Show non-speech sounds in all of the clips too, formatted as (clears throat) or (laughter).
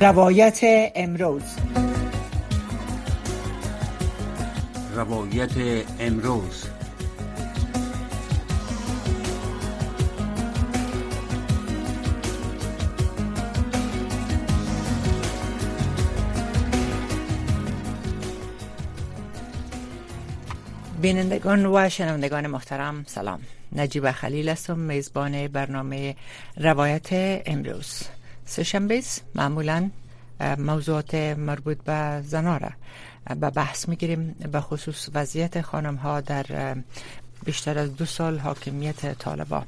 روایت امروز. روایت امروز. بینندگان و شنوندگان محترم سلام. نجیب خلیل هستم میزبان برنامه روایت امروز. سهشنبه معمولا موضوعات مربوط به زنا را به بحث می‌گیریم. به خصوص وضعیت خانم ها در بیشتر از دو سال حاکمیت طالبا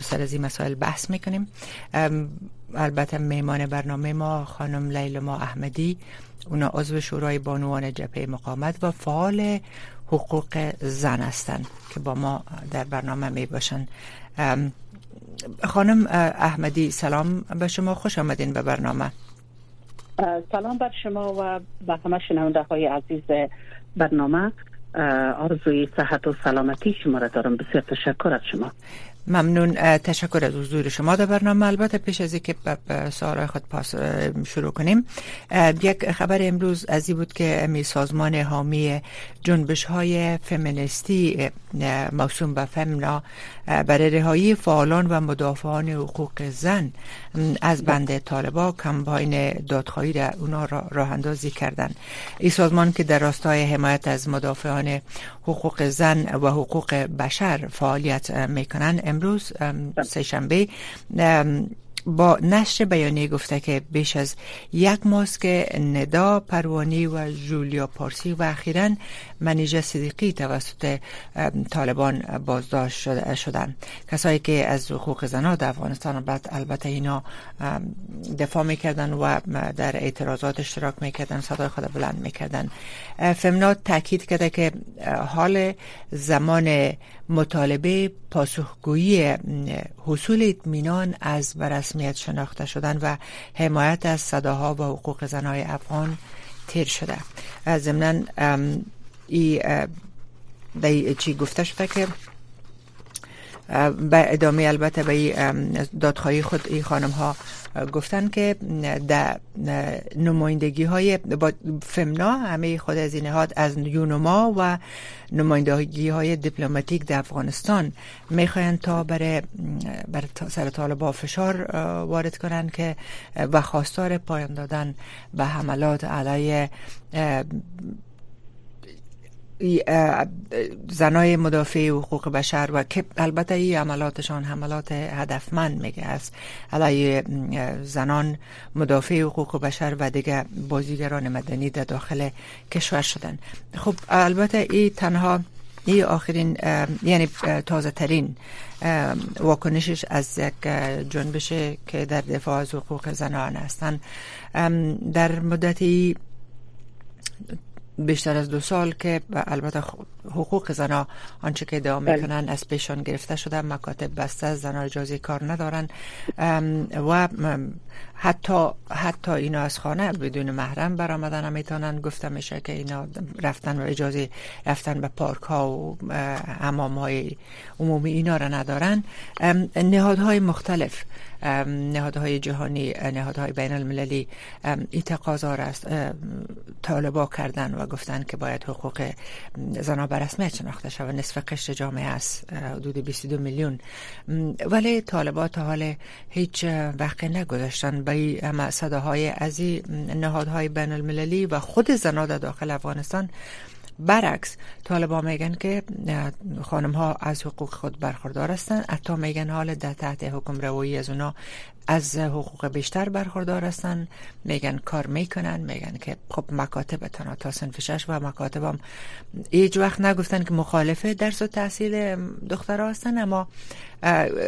سر از این مسائل بحث می‌کنیم. البته میمان برنامه ما خانم لیلما احمدی اونا عضو شورای بانوان جبهه مقامت و فعال حقوق زن هستند که با ما در برنامه می باشن. خانم احمدی سلام به شما. خوش آمدین به برنامه. سلام بر شما و به همه شنونده های عزیز برنامه. آرزوی صحت و سلامتی شما را دارم. بسیار تشکر از شما. ممنون تشکر از حضور شما در برنامه. البته پیش از اینکه به سوال خود پاس شروع کنیم یک خبر امروز از بود که می سازمان حامی جنبش های فمینیستی موسوم به فمنا برای رهایی فعالان و مدافعان حقوق زن از بند طالبا کمپاین دادخواهی را اونا را راه اندازی کردن. این سازمان که در راستای حمایت از مدافعان حقوق زن و حقوق بشر فعالیت می‌کنن امروز سهشنبه با نشر بیانیه گفته که بیش از یک ماست که ندا پروانی و جولیا پارسی و اخیرا منیجه صدیقی توسط طالبان بازداشت شدن. کسایی که از حقوق زنها در افغانستان البته اینا دفاع می‌کردن و در اعتراضات اشتراک می‌کردن صدای خود بلند می‌کردن. فمنا تاکید کرده که حال زمان مطالبه پاسخگویی حصول اطمینان از برسمیت شناخته شدن و حمایت از صداها و حقوق زنهای افغان تیر شده. ضمنا ای چی گفته شده که به ادامه البته به دادخواهی خود این خانم ها گفتن که در نمایندگی های با فمنا همه خود از این نهاد از یونما و نمایندگی های دیپلماتیک در افغانستان می‌خواین تا برای بر سر طالبا فشار وارد کنند که و خواستار پایان دادن به حملات علیه زنای مدافع حقوق بشر و که البته این عملاتشان حملات هدفمند میگه است. علیه زنان مدافع حقوق بشر و دیگه بازیگران مدنی در داخل کشور شدن. خب البته این تنها این آخرین یعنی تازه ترین واکنشش از یک جنبش که در دفاع از حقوق زنان هستند در مدتی بیشتر از دو سال که البته حقوق زنا آنچه که ادعا بله. می‌کنن از پیشان گرفته شده مکاتب بسته زنا اجازه کار ندارن و حتی حتی اینا از خانه بدون محرم برآمدن. می‌تونن گفته میشه که اینا رفتن و اجازه رفتن به پارک ها و حمام های عمومی اینا را ندارن. نهادهای مختلف. نهادهای جهانی نهادهای بین المللی این تقاضا را طالبا کردن و گفتن که باید حقوق زنا به رسمیت شناخته شود. نصف قشر جامعه است حدود 22 میلیون. ولی طالبا تا حال هیچ وقت نگذاشتن. به صداهای از نهادهای بین المللی و خود زنا در داخل افغانستان برعکس. طالبا میگن که خانم ها از حقوق خود برخوردار هستند حتی میگن حال در تحت حکم روایی از اونا از حقوق بیشتر برخوردار هستن. میگن کار می‌کنن میگن که خب مکاتب تنها تا سنف شش و مکاتب هم هیچ وقت نگفتن که مخالف درس و تحصیل دختر هستن اما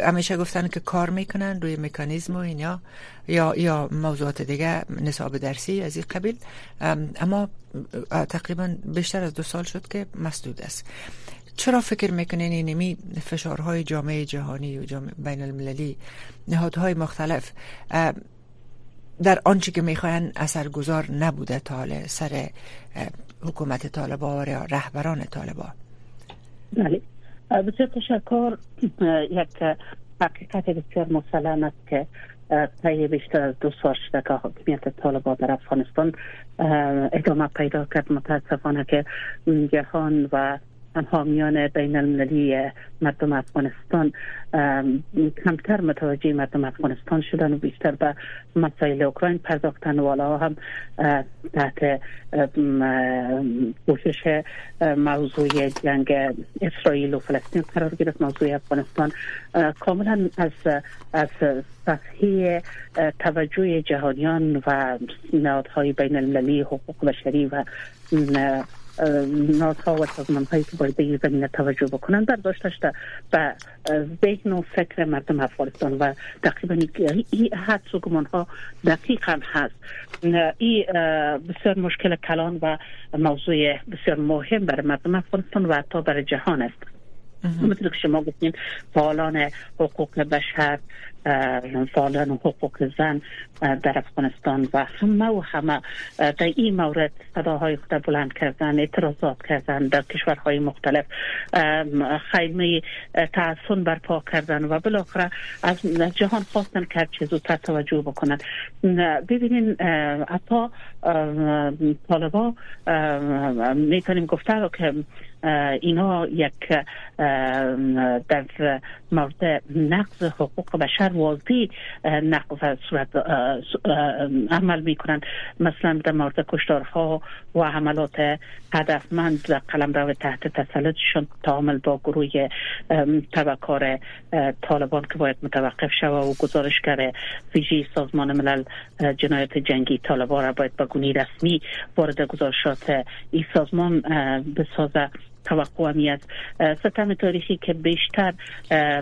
همیشه گفتن که کار می‌کنن روی مکانیزم و اینا یا یا موضوعات دیگه نصاب درسی از این قبیل. اما تقریبا بیشتر از دو سال شد که مسدود است. چرا فکر می‌کنین اینمی فشارهای جامعه جهانی و جامعه بین المللی نهادهای مختلف در آنچه که می‌خواین اثرگذار نبوده تا حال سر حکومت طالبا و رهبران طالبا بله. بسیار تشکر. یک حقیقت بسیار مسلم است که طی بیشتر از دو سال شده که حکمیت طالبان در افغانستان ادامه پیدا کرد. متاسفانه که جهان و حامیان بین المللی مردم افغانستان کمتر متوجه مردم افغانستان شدن و بیشتر به مسائل اوکراین پرداختن والا هم تحت پوشش موضوع جنگ اسرائیل و فلسطین قرار گرفت موضوع افغانستان کاملا از از سطحی توجه جهانیان و نهادهای بین المللی حقوق بشری و نازها و سازمان هایی که باید به زمینه توجه بکنن برداشتش به ذهن و فکر مردم افغانستان و تقریبا این حدس و گمان ها دقیق هم هست این بسیار مشکل کلان و موضوع بسیار مهم برای مردم افغانستان و حتی برای جهان است. مثل که شما گفتین فعالان حقوق بشر فعالان حقوق زن در افغانستان و همه و همه در این مورد صداهای خود بلند کردن اعتراضات کردن در کشورهای مختلف. خیمه تعصن برپا کردن و بالاخره از جهان خواستن که چه زودتر توجه بکنن. ببینین حتی طالبا می‌تونیم گفته که اینا یک در مورد نقض حقوق بشر واضحی نقض صورت عمل می‌کنند مثلا در مورد کشتارها و حملات هدفمند و قلم تحت تسلطشون تعامل با گروه تبکار طالبان که باید متوقف شود و گزارشگر فیجی سازمان ملل جنایت جنگی طالبان را باید به گونی رسمی وارد گزارشات این سازمان بسازه توقع همی از ستم تاریخی که بیشتر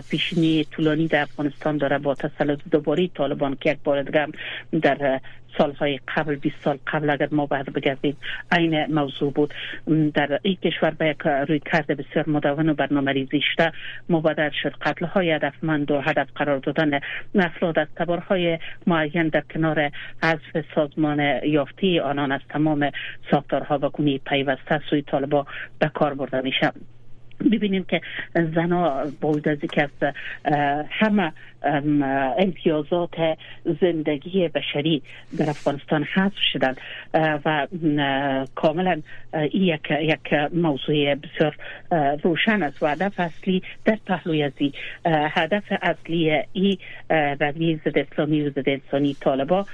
پیشنی طولانی در افغانستان داره با تسلط دوباره طالبان که یک بار دیگه در سالهای قبل 20 سال قبل اگر ما بعد بگردیم این موضوع بود. در این کشور به یک روی کرده بسیار مدون و برنامه ریزی شده. مبادر شد قتل های هدفمند و هدف قرار دادن افراد. از تبارهای معین در کنار حذف سازمان یافتی آنان از تمام ساختارها و گونه پیوسته سوی طالبا به کار برده میشه ببینیم که زنا باید از که از همه امتیازات زندگی بشری در افغانستان حذف شدن و کاملا یک یک موضوع بسیار روشن است. و هدف اصلی در پهلوی از هدف اصلی ای روی ضد اسلامی و ضد انسانی طالبا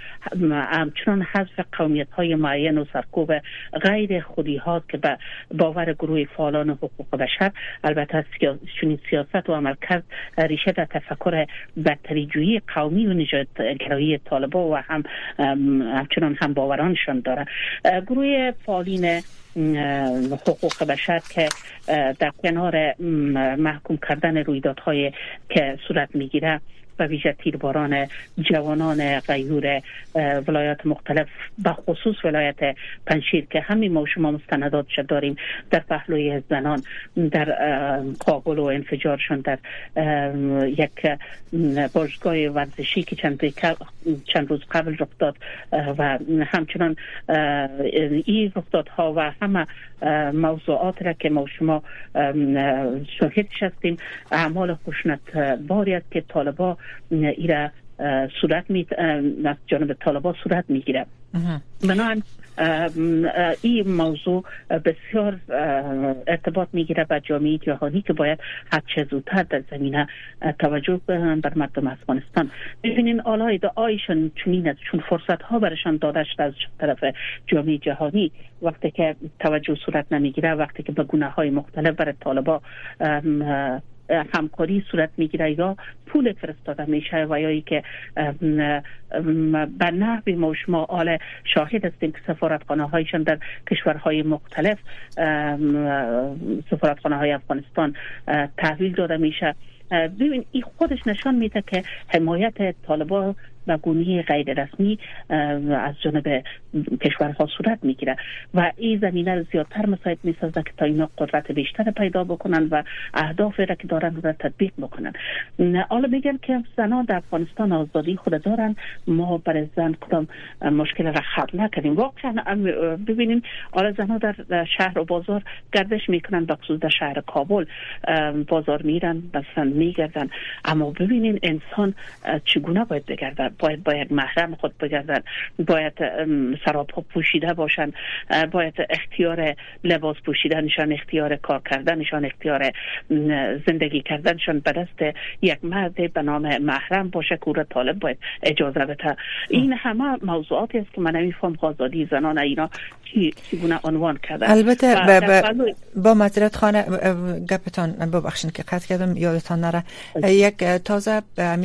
همچنان حذف قومیت های معین و سرکوب غیر خودی ها که به باور گروه فعالان حقوق بشر البته سیاست و عملکرد ریشه در تفکر جویی قومی و نجات گرایی طالبا و هم همچنان هم باورانشان داره. گروه فعالین حقوق بشر که در کنار محکوم کردن رویدادهای که صورت می‌گیره و ویژه تیرباران جوانان غیور ولایات مختلف به خصوص ولایت پنشیر که همین ما شما مستندات شد داریم در پهلوی زنان در کابل و انفجارشون در یک باشگاه ورزشی که چند, چند روز قبل رخ داد و همچنان این رخدادها و همه موضوعات را که ما شما شاهد شستیم اعمال خوشنط باری است که طالبا ایره صورت می از جانب طالبا صورت می‌گیره. بنابراین این موضوع بسیار ارتباط می‌گیره به جامعه جهانی که باید هر چه زودتر در زمینه توجه کنن بر مردم افغانستان. ببینین آلای آیشان چونین است چون فرصت ها برشان داده شده از طرف جامعه جهانی. وقتی که توجه صورت نمی‌گیره وقتی که به گونه های مختلف برای طالبا همکاری صورت می‌گیره. یا پول فرستاده میشه. و یا که به نحوی ما شما آل شاهد هستیم که سفارتخانه هایشان در کشورهای مختلف سفارتخانه های افغانستان تحویل داده میشه. ببین این خودش نشان میده که حمایت طالبان و گونه غیر رسمی از جانب کشورها صورت می‌گیره. و این زمینه رو زیادتر مساعد می‌سازه که تا اینا قدرت بیشتر پیدا بکنن و اهداف را که دارن رو تطبیق بکنن. حالا میگن که زنان در افغانستان آزادی خود دارن. ما برای زن کدام مشکل را خلق نکنیم واقعا ببینیم. حالا زنها در شهر و بازار گردش می‌کنن بخصوص در شهر کابل بازار میرن مثلا میگردن. اما ببینین انسان چگونه باید بگردن؟ باید باید محرم خود بگردن. باید سراپا پوشیده باشن. باید اختیار لباس پوشیدنشان اختیار کار کردنشان اختیار زندگی کردنشان به دست یک مرد به نام محرم باشه که طالب باید اجازه بده. این همه موضوعاتی است که من نمیفهم آزادی زنان اینا چگونه عنوان کردن البته با مدرت خانه گپتان ببخشین که قطع کردم یادتان نره. یک تازه در,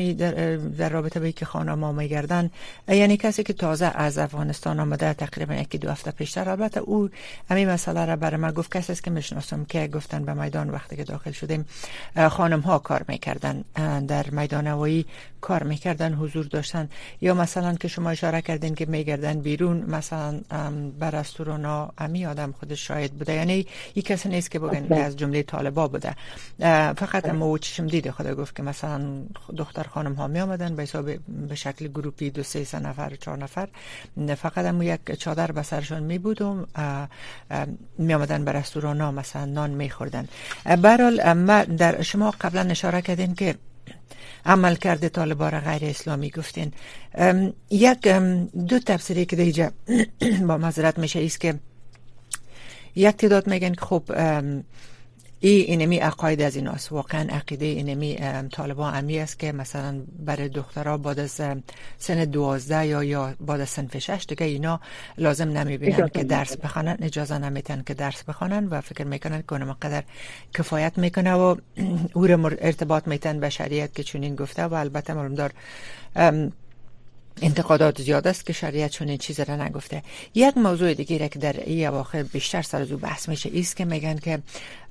در رابطه به که خانه ما میگردن یعنی کسی که تازه از افغانستان آمده تقریبا یکی دو هفته پیشتر. البته او امی مسئله را برای ما گفت. کسی است که می‌شناسم که گفتن به میدان وقتی که داخل شدیم خانم ها کار می‌کردن در میدان هوایی کار می‌کردن حضور داشتن. یا مثلا که شما اشاره کردین که میگردن بیرون مثلا بر رستوران امی آدم خودش شاید بوده. یعنی یک کسی نیست که بگن که از جمله طالبا بوده. فقط اما چشم دیده خدا گفت که مثلا دختر خانم ها می آمدن به حساب به شکل گروپی دو سه سه نفر چهار نفر. فقط اما یک چادر به سرشان می بود و می آمدن به رستوران ها مثلا نان می خوردن. برحال در شما قبلا اشاره کردین که عمل کرده طالبا را غیر اسلامی گفتین. یک دو تفسیری که دیجا (clears throat) با مذارت میشه ایست که یک تعداد میگن که خب ای اینمی عقاید از این است واقعا عقیده اینمی طالبان امی است که مثلا برای دخترها بعد از سن دوازده یا یا بعد از سن شش دیگه اینا لازم نمی‌بینن که درس بخوانن اجازه نمیتن که درس بخوانن و فکر می‌کنن که اونم قدر کفایت می‌کنه و (clears throat) او ارتباط میتن به شریعت که چونین گفته و البته معلوم دار انتقادات زیاد است که شریعت چون این چیز را نگفته. یک موضوع دیگه که در این اواخر بیشتر سر از بحث میشه ایست که میگن که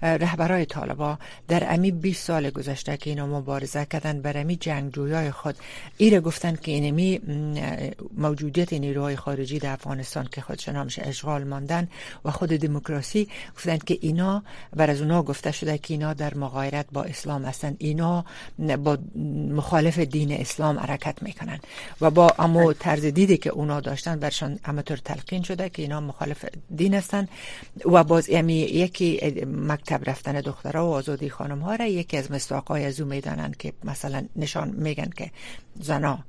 رهبرای طالبا در امی 20 سال گذشته که اینا مبارزه کردن بر امی جنگجویای خود. ایره گفتن که اینمی موجودیت نیروهای خارجی در افغانستان که خودش نامش اشغال ماندن و خود دموکراسی گفتن که اینا بر از اونا گفته شده که اینا در مغایرت با اسلام هستن. اینا با مخالف دین اسلام حرکت می‌کنن. و با اما طرز دیدی که اونا داشتن برشان همطور تلقین شده که اینا مخالف دین هستن. و باز یعنی یکی مکتب رفتن دخترها و آزادی خانم ها را یکی از مستاقای از او می‌دانن که مثلا نشان میگن که زنا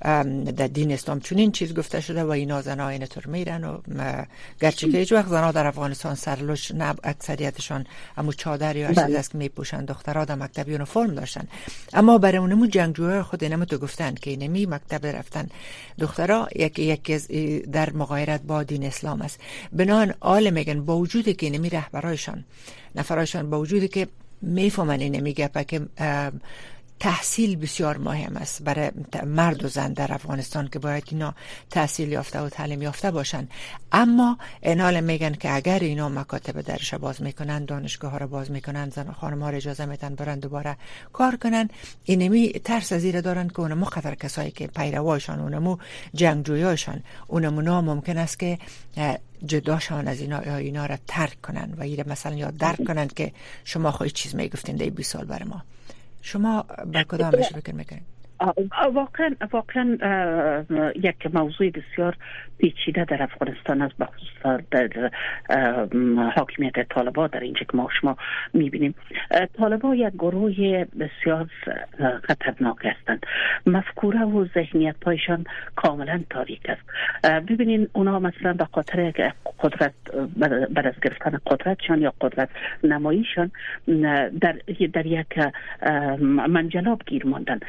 در دین اسلام چون این چیز گفته شده و اینا زنا اینطور میرن و گرچه که هیچ وقت زنا در افغانستان سرلوش نه اکثریتشان امو چادر یا چیز بله. است که میپوشن دخترها در مکتب فرم داشتن. اما برای اونمو جنگجوهای خود اینمو تو گفتن که اینمی مکتب رفتن. دخترها یکی یکی در مغایرت با دین اسلام است. بنان آل میگن با وجودی که اینمی رهبرایشان نفرایشان با وجودی که می‌فهمن اینمی گپه که تحصیل بسیار مهم است برای مرد و زن در افغانستان که باید اینا تحصیل یافته و تعلیم یافته باشن اما اینال میگن که اگر اینا مکاتب درش باز می‌کنن دانشگاه ها رو باز می‌کنن زن خانم ها اجازه میتن برن دوباره کار کنن اینمی ترس از دارن که اونمو خطر کسایی که پیروایشان اونمو جنگجویاشان اونمو ممکن است که جداشان از اینا یا اینا را ترک کنن و ایره مثلا یا درک کنن که شما خواهی چیز می‌گفتین در 20 سال برای ما. شما بر کدامش فکر می‌کنید؟ واقعا واقعا یک موضوع بسیار پیچیده در افغانستان است بخصوص در حاکمیت طالبا در اینجا که ما شما می‌بینیم. طالبا یک گروه بسیار خطرناک هستند. مفکوره و ذهنیت هایشان کاملا تاریک است. ببینین اونا مثلا به خاطر قدرت بر از گرفتن قدرتشان یا قدرت نماییشان در در یک منجلاب گیر ماندن.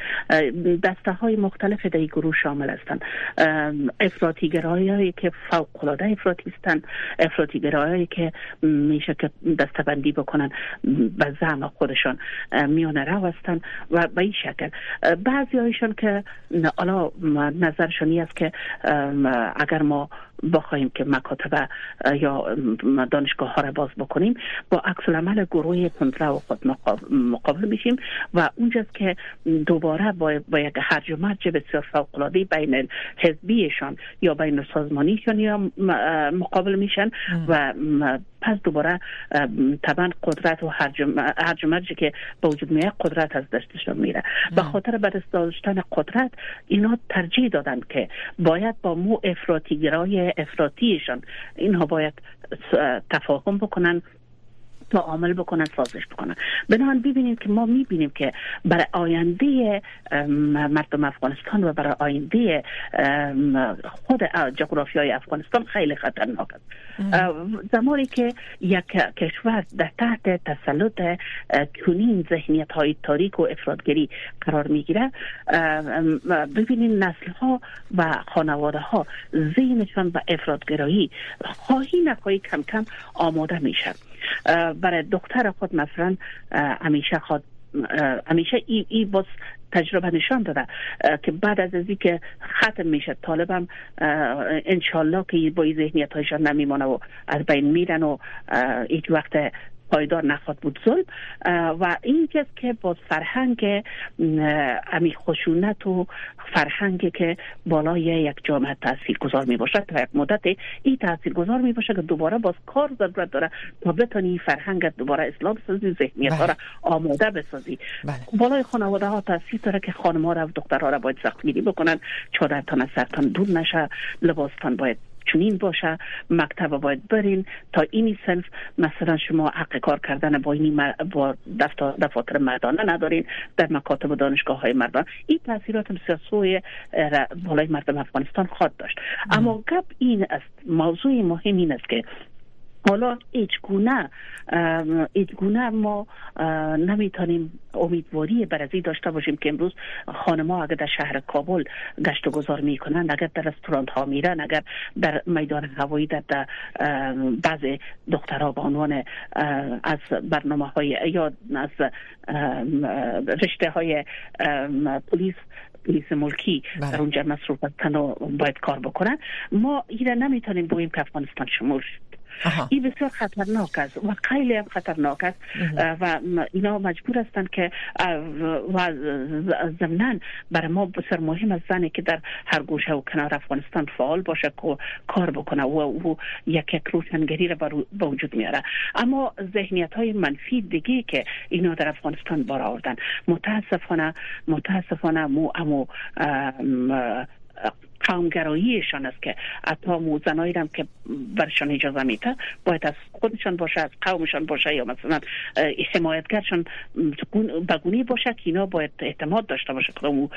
دسته های مختلف در گروه شامل هستند. افراطی که فوق العاده افراطی هستند افراطی که میشه که دستبندی بکنن به زعم خودشان میانه رو هستند و به این شکل. بعضی هایشان که حالا نظرشانی است که اگر ما بخواهیم که مکاتب یا دانشگاه ها را باز بکنیم با عکس العمل گروه کنترل و خود مقابل میشیم و اونجاست که دوباره با, با یک هرج و مرج بسیار فوق العاده بین حزبیشان یا بین سازمانیشان یا مقابل میشن و پس دوباره طبعا قدرت و هرج مرجی که به وجود میاد قدرت از دستشان میره. به خاطر به داشتن قدرت اینا ترجیح دادن که باید با مو افراطی گرای افراطیشان اینها باید تفاهم بکنن. تعامل بکنن سازش بکنن. بنابراین ببینید که ما می‌بینیم که برای آینده مردم افغانستان و برای آینده خود جغرافیای افغانستان خیلی خطرناک است. زمانی که یک کشور در تحت تسلط چنین ذهنیت های تاریک و افرادگری قرار می‌گیره ببینید نسل ها و خانواده ها ذهنشان به افرادگرایی خواهی نخواهی کم کم آماده میشه برای دختر خود مثلا همیشه خود همیشه ای, ای باز تجربه نشان داده که بعد از ازی که ختم میشه طالب انشالله که با ذهنیت هایشان نمیمانه و از بین میرن و هیچ وقت پایدار نخواد بود ظلم و این که با فرهنگ امی خشونت و فرهنگ که بالای یک جامعه تاثیر گذار می باشد تا یک مدت این تاثیر گذار می باشد که دوباره باز کار ضرورت داره تا بتانی فرهنگ دوباره اسلام سازی ذهنیت ها را بله. آماده بسازی بله. بالای خانواده ها تاثیر داره که خانم ها را و ها را باید سخت گیری بکنن چادرتان از سرتان دور نشه لباستان باید چنین باشه مکتب باید برین. تا اینی سنف مثلا شما حق کار کردن با اینی با دفاتر مردانه ندارین در مکاتب و دانشگاه های مردان. این تاثیرات سیاسوی بالای مردم افغانستان خواهد داشت. اما گپ این است. موضوع مهم این است که حالا هیچ گونه هیچ گونه ما نمی‌تونیم امیدواری بر ازی داشته باشیم که امروز خانما اگر در شهر کابل گشت و گذار می‌کنن اگر در رستوران ها میرن اگر در میدان هوایی در, در بعض دخترها به عنوان از برنامه های یا از رشته های پلیس پلیس ملکی بله. در اونجا مصروف هستن و باید کار بکنن ما ایره نمی‌تونیم بگوییم که افغانستان شمول این بسیار خطرناک است و خیلی هم خطرناک است و اینا مجبور هستند که و ضمنا برای ما بسیار مهم است زنی که در هر گوشه و کنار افغانستان فعال باشه که کار بکنه و او یک یک روشنگری را به وجود میاره اما ذهنیت های منفی دیگه که اینا در افغانستان بار آوردن متاسفانه متاسفانه مو امو قومگراییشان است که حتی موزنایی هم که برشان اجازه میده باید از خودشان باشه از قومشان باشه یا مثلا حمایتگرشان بگونی باشه که اینا باید اعتماد داشته باشه که اون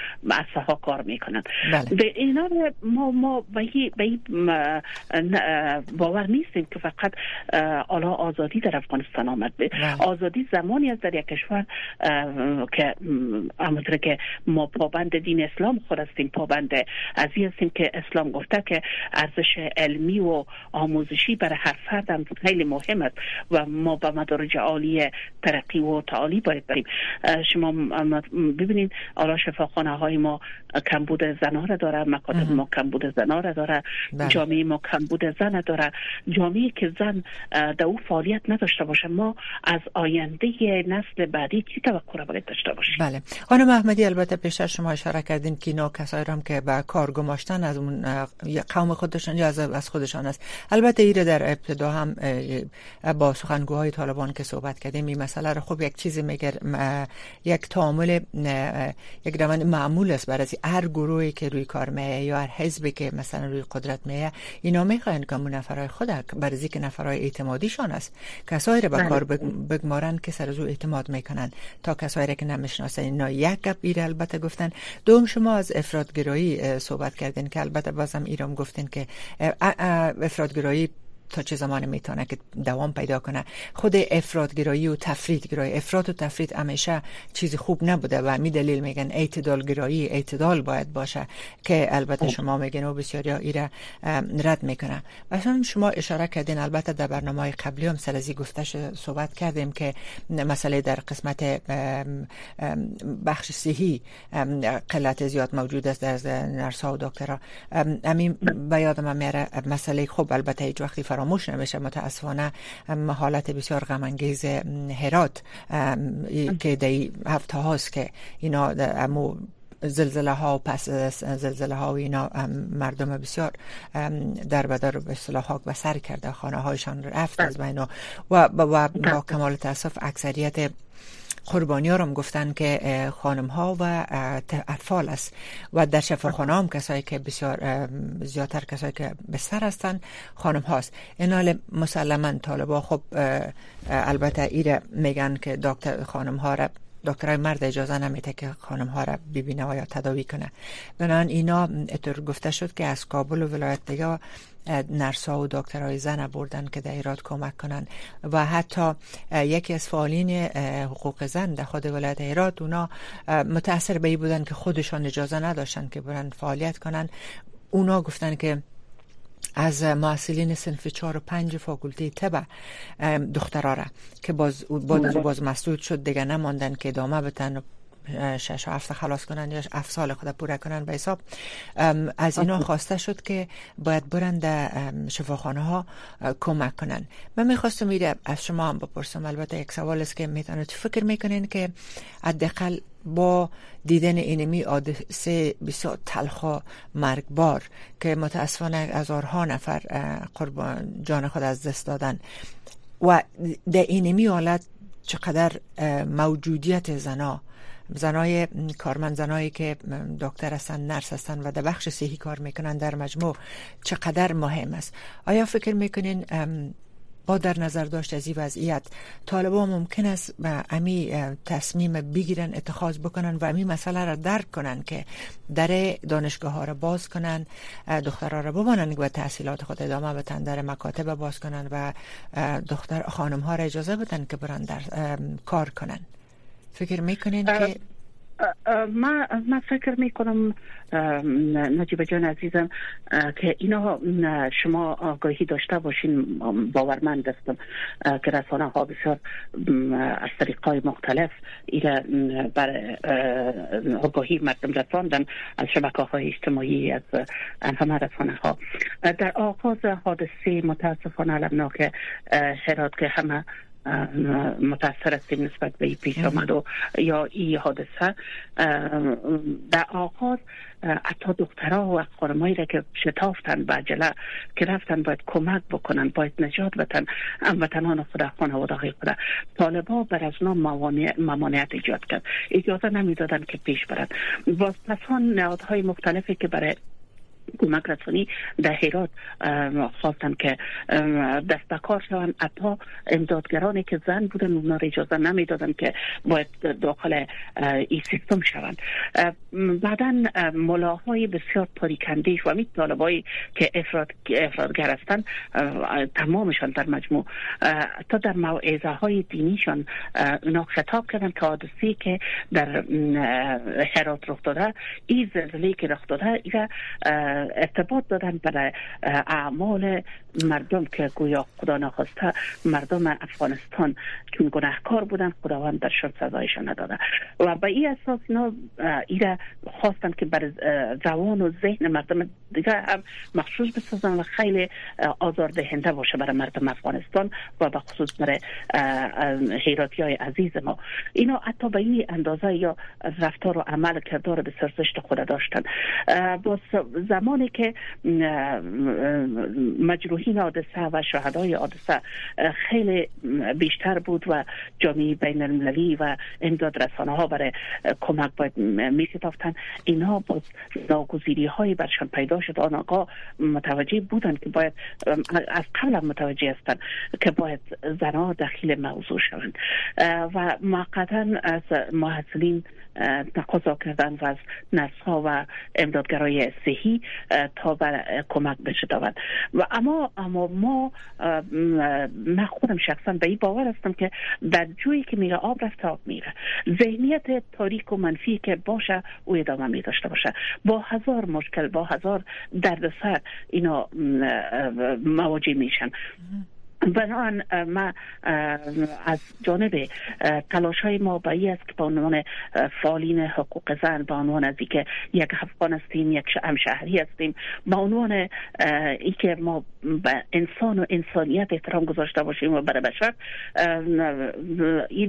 ها کار می‌کنن بله. به اینا ما ما به باور نیستیم که فقط حالا آزادی در افغانستان آمد بله. آزادی زمانی از در یک کشور که همونطور که ما پابند دین اسلام خود هستیم پابند از هستیم که اسلام گفته که ارزش علمی و آموزشی برای هر فرد هم خیلی مهم است و ما به مدارج عالی ترقی و تعالی باید بریم. شما ببینید آلا شفاخانه های ما کمبود زنها را داره مکاتب ما کمبود زنها را داره بله. جامعه ما کمبود زن داره. جامعه که زن در او فعالیت نداشته باشه ما از آینده نسل بعدی چی توقع را باید داشته باشیم؟ بله. خانم احمدی البته پیشتر شما اشاره کردین که اینا کسایی هم که به کار گماشتن از اون قوم خودشان یا از خودشان است. البته ایره در ابتدا هم با سخنگوهای طالبان که صحبت کردیم این مسئله رو خب یک چیزی میگر یک تعامل یک روند معمول است برای هر گروهی که روی کار میه یا هر حزبی که مثلا روی قدرت میه اینا می‌خواین که نفرای خود برای که نفرای اعتمادیشان است. کسایی رو به بله. کار بگمارن که سر از اعتماد می‌کنن تا کسایی که نمی‌شناسن اینا یک گپ البته گفتن. دوم شما از افرادگرایی صحبت کردین که البته بازم ایران گفتین که افرادگرایی تا چه زمان می‌تونه که دوام پیدا کنه. خود افرادگرایی و تفریدگرایی. افراد و تفرید همیشه چیزی خوب نبوده و می دلیل میگن اعتدالگرایی اعتدال باید باشه که البته خب. شما میگن و بسیاری ایره رد می‌کنه مثلا شما اشاره کردین البته در برنامه قبلی هم سر ازی گفتش صحبت کردیم که مسئله در قسمت بخش صحی قلت زیاد موجود است در نرسا و دکترها. امین به یادم میاره مسئله خوب البته هیچ وقتی فراموش نمیشه متاسفانه حالت بسیار غم انگیز هرات که دی هفته هاست که اینا امو زلزله ها و پس زلزله ها و اینا مردم بسیار در بدر به اصطلاح خاک و سر کرده خانه هایشان رفت از بین و, و با بله. کمال تاسف اکثریت قربانی ها هم گفتن که خانم ها و اطفال است. و در شفاخانه هم کسایی که بسیار زیادتر کسایی که بستر هستن خانم هاست این حال مسلما طالبا خب البته ایره میگن که دکتر خانم ها را دکترای مرد اجازه نمیده که خانم ها را ببینه و یا تداوی کنه. بنان اینا اطور گفته شد که از کابل و ولایت دیگه نرسا و دکترای زن بردن که در ایراد کمک کنن و حتی یکی از فعالین حقوق زن در خود ولایت ایراد اونا متاثر به بودن که خودشان اجازه نداشتن که برن فعالیت کنن. اونا گفتن که از محصلین سنف چهار و پنج فاکولته طب دخترا را که باز باز, باز مسدود شد دیگه نماندن که ادامه بتن شش و هفت خلاص کنن یا هفت سال خود پوره کنن به حساب. از اینا خواسته شد که باید برن در شفاخانه ها کمک کنن. من می‌خواستم میره از شما هم بپرسم. البته یک سوال است که می‌تونید فکر می‌کنین که حداقل با دیدن اینمی حادثه بسیار تلخ مرگبار که متاسفانه هزارها نفر قربان جان خود از دست دادن و در اینمی حالت چقدر موجودیت زنا زنای کارمند زنایی که دکتر هستن نرس هستن و در بخش صحی کار می‌کنن در مجموع چقدر مهم است؟ آیا فکر می‌کنین با در نظر داشت از این وضعیت طالبا ممکن است به امی تصمیم بگیرن اتخاذ بکنن و امی مسئله را درک کنن که در دانشگاه ها را باز کنن دخترها را بمانن و تحصیلات خود ادامه بدن در مکاتب باز کنن و دختر خانم ها را اجازه بدن که برن در کار کنن؟ فکر می‌کنین که ما ما فکر می کنم نجیب جان عزیزم که اینا شما آگاهی داشته باشین باورمند هستم که رسانه ها بسیار از طریق مختلف ایره بر آگاهی مردم رساندن از شبکه های اجتماعی از همه رسانه ها در آغاز حادثه متاسفانه علمناک هرات که همه متاثر هستیم نسبت به پیش آمد و یا این حادثه. در آغاز حتی دخترها و خانمایی را که شتافتن به عجله که رفتن باید کمک بکنن باید نجات بدن. هموطنان خود خانواده های خود. طالبا بر از ممانعت ایجاد کرد. اجازه نمی‌دادن که پیش برد باز پسان نهادهای مختلفی که برای کمک رسانی در هرات خواستن که دست به کار شوند حتی امدادگرانی که زن بودن اونا را اجازه نمی‌دادن که باید داخل این سیستم شوند. بعدا ملاهای بسیار تاریکندیش و می طالبایی که افراد افرادگر هستند تمامشان در مجموع. تا در موعظه های دینیشان اونا خطاب کردن که حادثی که در هرات رخ داده این زلزله که رخ داده ارتباط دادن برای اعمال مردم که گویا خدا نخواسته مردم افغانستان چون گناهکار بودن خداوند در شد سزایشان نداده. و به این اساس اینا ایره خواستن که بر زوان و ذهن مردم دیگه هم مخصوص بسازن و خیلی آزاردهنده باشه برای مردم افغانستان و به خصوص برای حیراتی های عزیز ما. اینا حتی به این اندازه یا رفتار و عمل کردار به سرزشت خود داشتن. با زمانی که مجروحین حادثه و شهدای حادثه خیلی بیشتر بود و جامعه بین المللی و امداد رسانه ها برای کمک باید می ستافتن اینها با ناگزیری های برشان پیدا شد. آن آقا متوجه بودن که باید از قبل متوجه هستند که باید زنها دخیل موضوع شوند. و موقتا از محصلین تقاضا کردن و از نرس و امدادگرای صحی تا بر کمک بشدوند و اما اما ما من خودم شخصا به این باور هستم که در جویی که میره آب رفته آب میره. ذهنیت تاریک و منفی که باشه او ادامه می داشته باشه. با هزار مشکل با هزار دردسر اینا مواجه میشن. بنان ما از جانب تلاش های ما به است که به عنوان فعالین حقوق زن به عنوان از که یک افغان هستیم یک شهری هستیم به عنوان که ما به انسان و انسانیت احترام گذاشته باشیم و برای بشر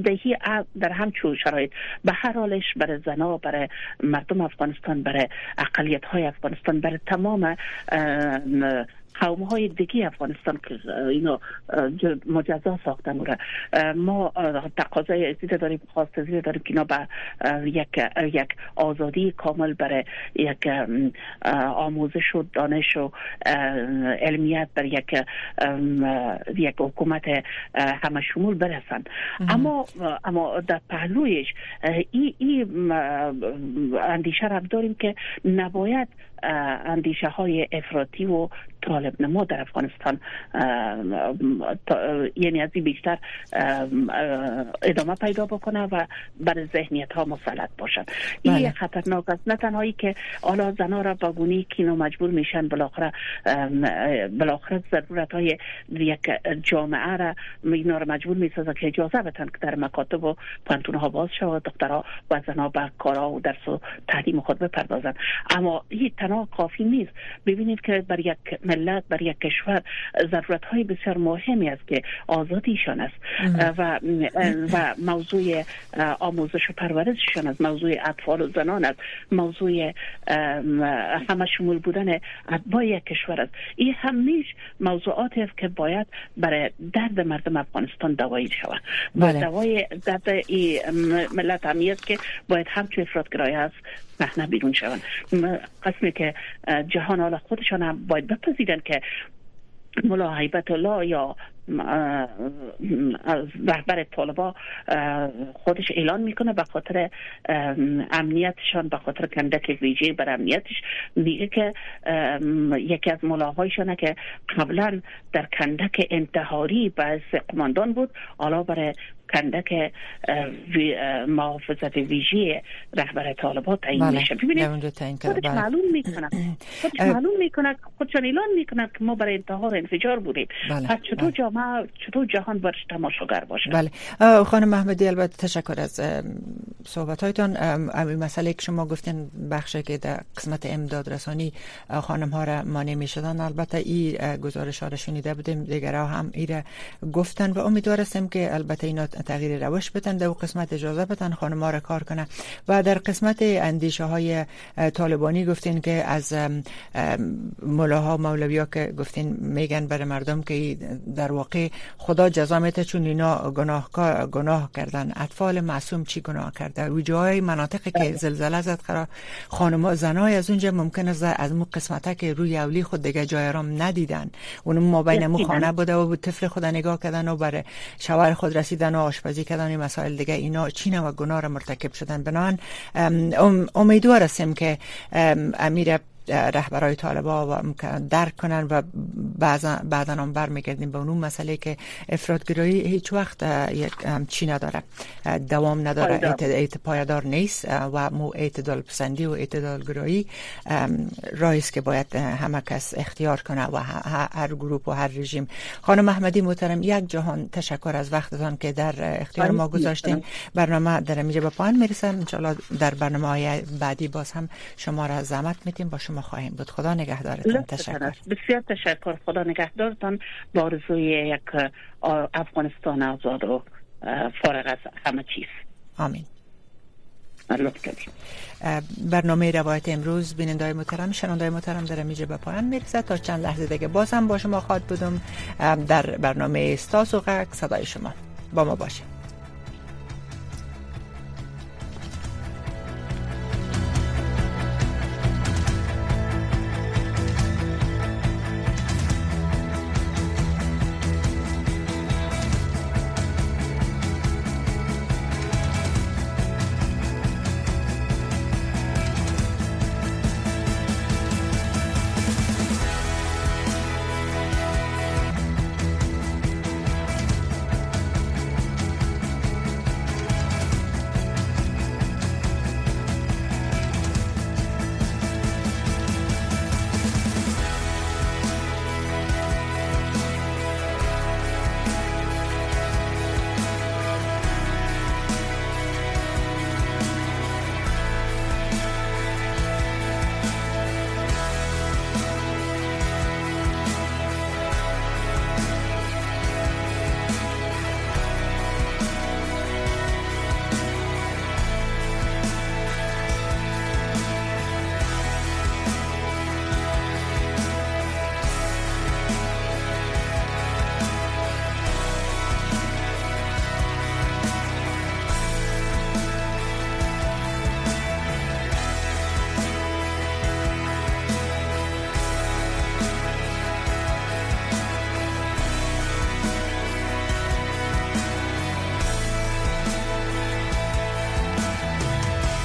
دهی در همچون شرایط. به هر حالش برای زنا برای مردم افغانستان برای اقلیت های افغانستان برای تمام قوم های دیگه افغانستان که اینا مجزا ساختن و ما تقاضای ازیده داریم خواست ازیده داریم که اینا به یک یک آزادی کامل برای یک آموزش و دانش و علمیت بر یک یک حکومت همه شمول برسن. اما اما در پهلویش این ای اندیشه را داریم که نباید اندیشه های افراطی و طالب نما در افغانستان یعنی از بیشتر ادامه پیدا بکنه و بر ذهنیت ها مسلط باشد این بله. خطرناک است. نه تنهایی که حالا زنا را با گونی که مجبور میشن بالاخره بالاخره ضرورت های یک جامعه را اینا را مجبور می‌سازه که اجازه بدن که در مکاتب و پانتون ها باز شود. دخترها و زنها به کارا و درس و تعلیم خود بپردازند. اما این تنها کافی نیست. ببینید که بر یک ملت بر یک کشور ضرورت های بسیار مهمی است که آزادیشان است. و و موضوع آموزش و پرورششان است. موضوع اطفال و زنان است. موضوع همه شمول بودن اتباع یک کشور است. این همیش موضوعاتی است که باید برای درد مردم افغانستان دوایی شود. بله. دوای درد ملت همی است که باید همچون افرادگرایی است صحنه بیرون شون. قسمی که جهان حالا خودشان هم باید بپذیرن که ملا حیبت الله یا رهبر طالبا خودش اعلان می‌کنه به خاطر امنیتشان به خاطر کندک ویژه بر امنیتش. میگه که یکی از ملاهایشانه که قبلا در کندک انتحاری به قماندان بود حالا برای کندک محافظت ویژه رهبر طالبات تعیین بله. میشه ببینید خودش بله. معلوم می‌کنه خودش معلوم می‌کنه خودشان اعلان می‌کنه که ما برای انتحار انفجار بودیم. بله. پس چطور بله. جامعه چطور جهان برش تماشاگر باشه؟ بله. خانم محمدی البته تشکر از صحبت هایتان این مسئله که شما گفتین بخشی که در قسمت امداد رسانی خانم ها را مانع می شدن البته این گزارش ها را شنیده بودیم دیگر هم ایره گفتن و امیدوار هستیم که البته اینا تغییر روش بدن در قسمت اجازه بدن خانم را کار کنه و در قسمت اندیشه های طالبانی گفتین که از ملاها مولوی ها که گفتین میگن برای مردم که در واقع خدا جزا میده چون اینا گناه گناه کردن. اطفال معصوم چی گناه کرده؟ و جای مناطقی که زلزله زد قرار. خانم زنای از اونجا ممکن است از مو قسمت که روی اولی خود دیگه جای رام ندیدن. اون ما بین مو خانه بوده و طفل خود نگاه کردن و بر شوهر خود رسیدن و آشپزی کردن این مسائل دیگه اینا چین و گناه را مرتکب شدن. بنان امیدوار هستیم که امیر رهبرای طالبا درک کنن و بعضا بعدا هم برمیگردیم به اون مسئله که افرادگرایی هیچ وقت یک چی نداره. دوام نداره. ایت پایدار نیست. و مو اعتدال پسندی و اعتدال گرایی رایست که باید همه کس اختیار کنه و هر گروپ و هر رژیم. خانم محمدی محترم یک جهان تشکر از وقتتان که در اختیار ما گذاشتیم برنامه در اینجا به پایان می‌رسه انشالله در برنامه های بعدی باز هم شما را زحمت میتیم با شما خواهیم بود. خدا نگهدارتان. تشکر. بسیار تشکر. خدا نگهدارتان. با آرزوی یک افغانستان آزاد و فارغ از همه چیز. آمین. برنامه روایت امروز بیننده محترم شنونده محترم در میجه به پایان می‌رسه تا چند لحظه دیگه. باز هم با شما خواهد بودم در برنامه استاس و غک صدای شما. با ما باشید.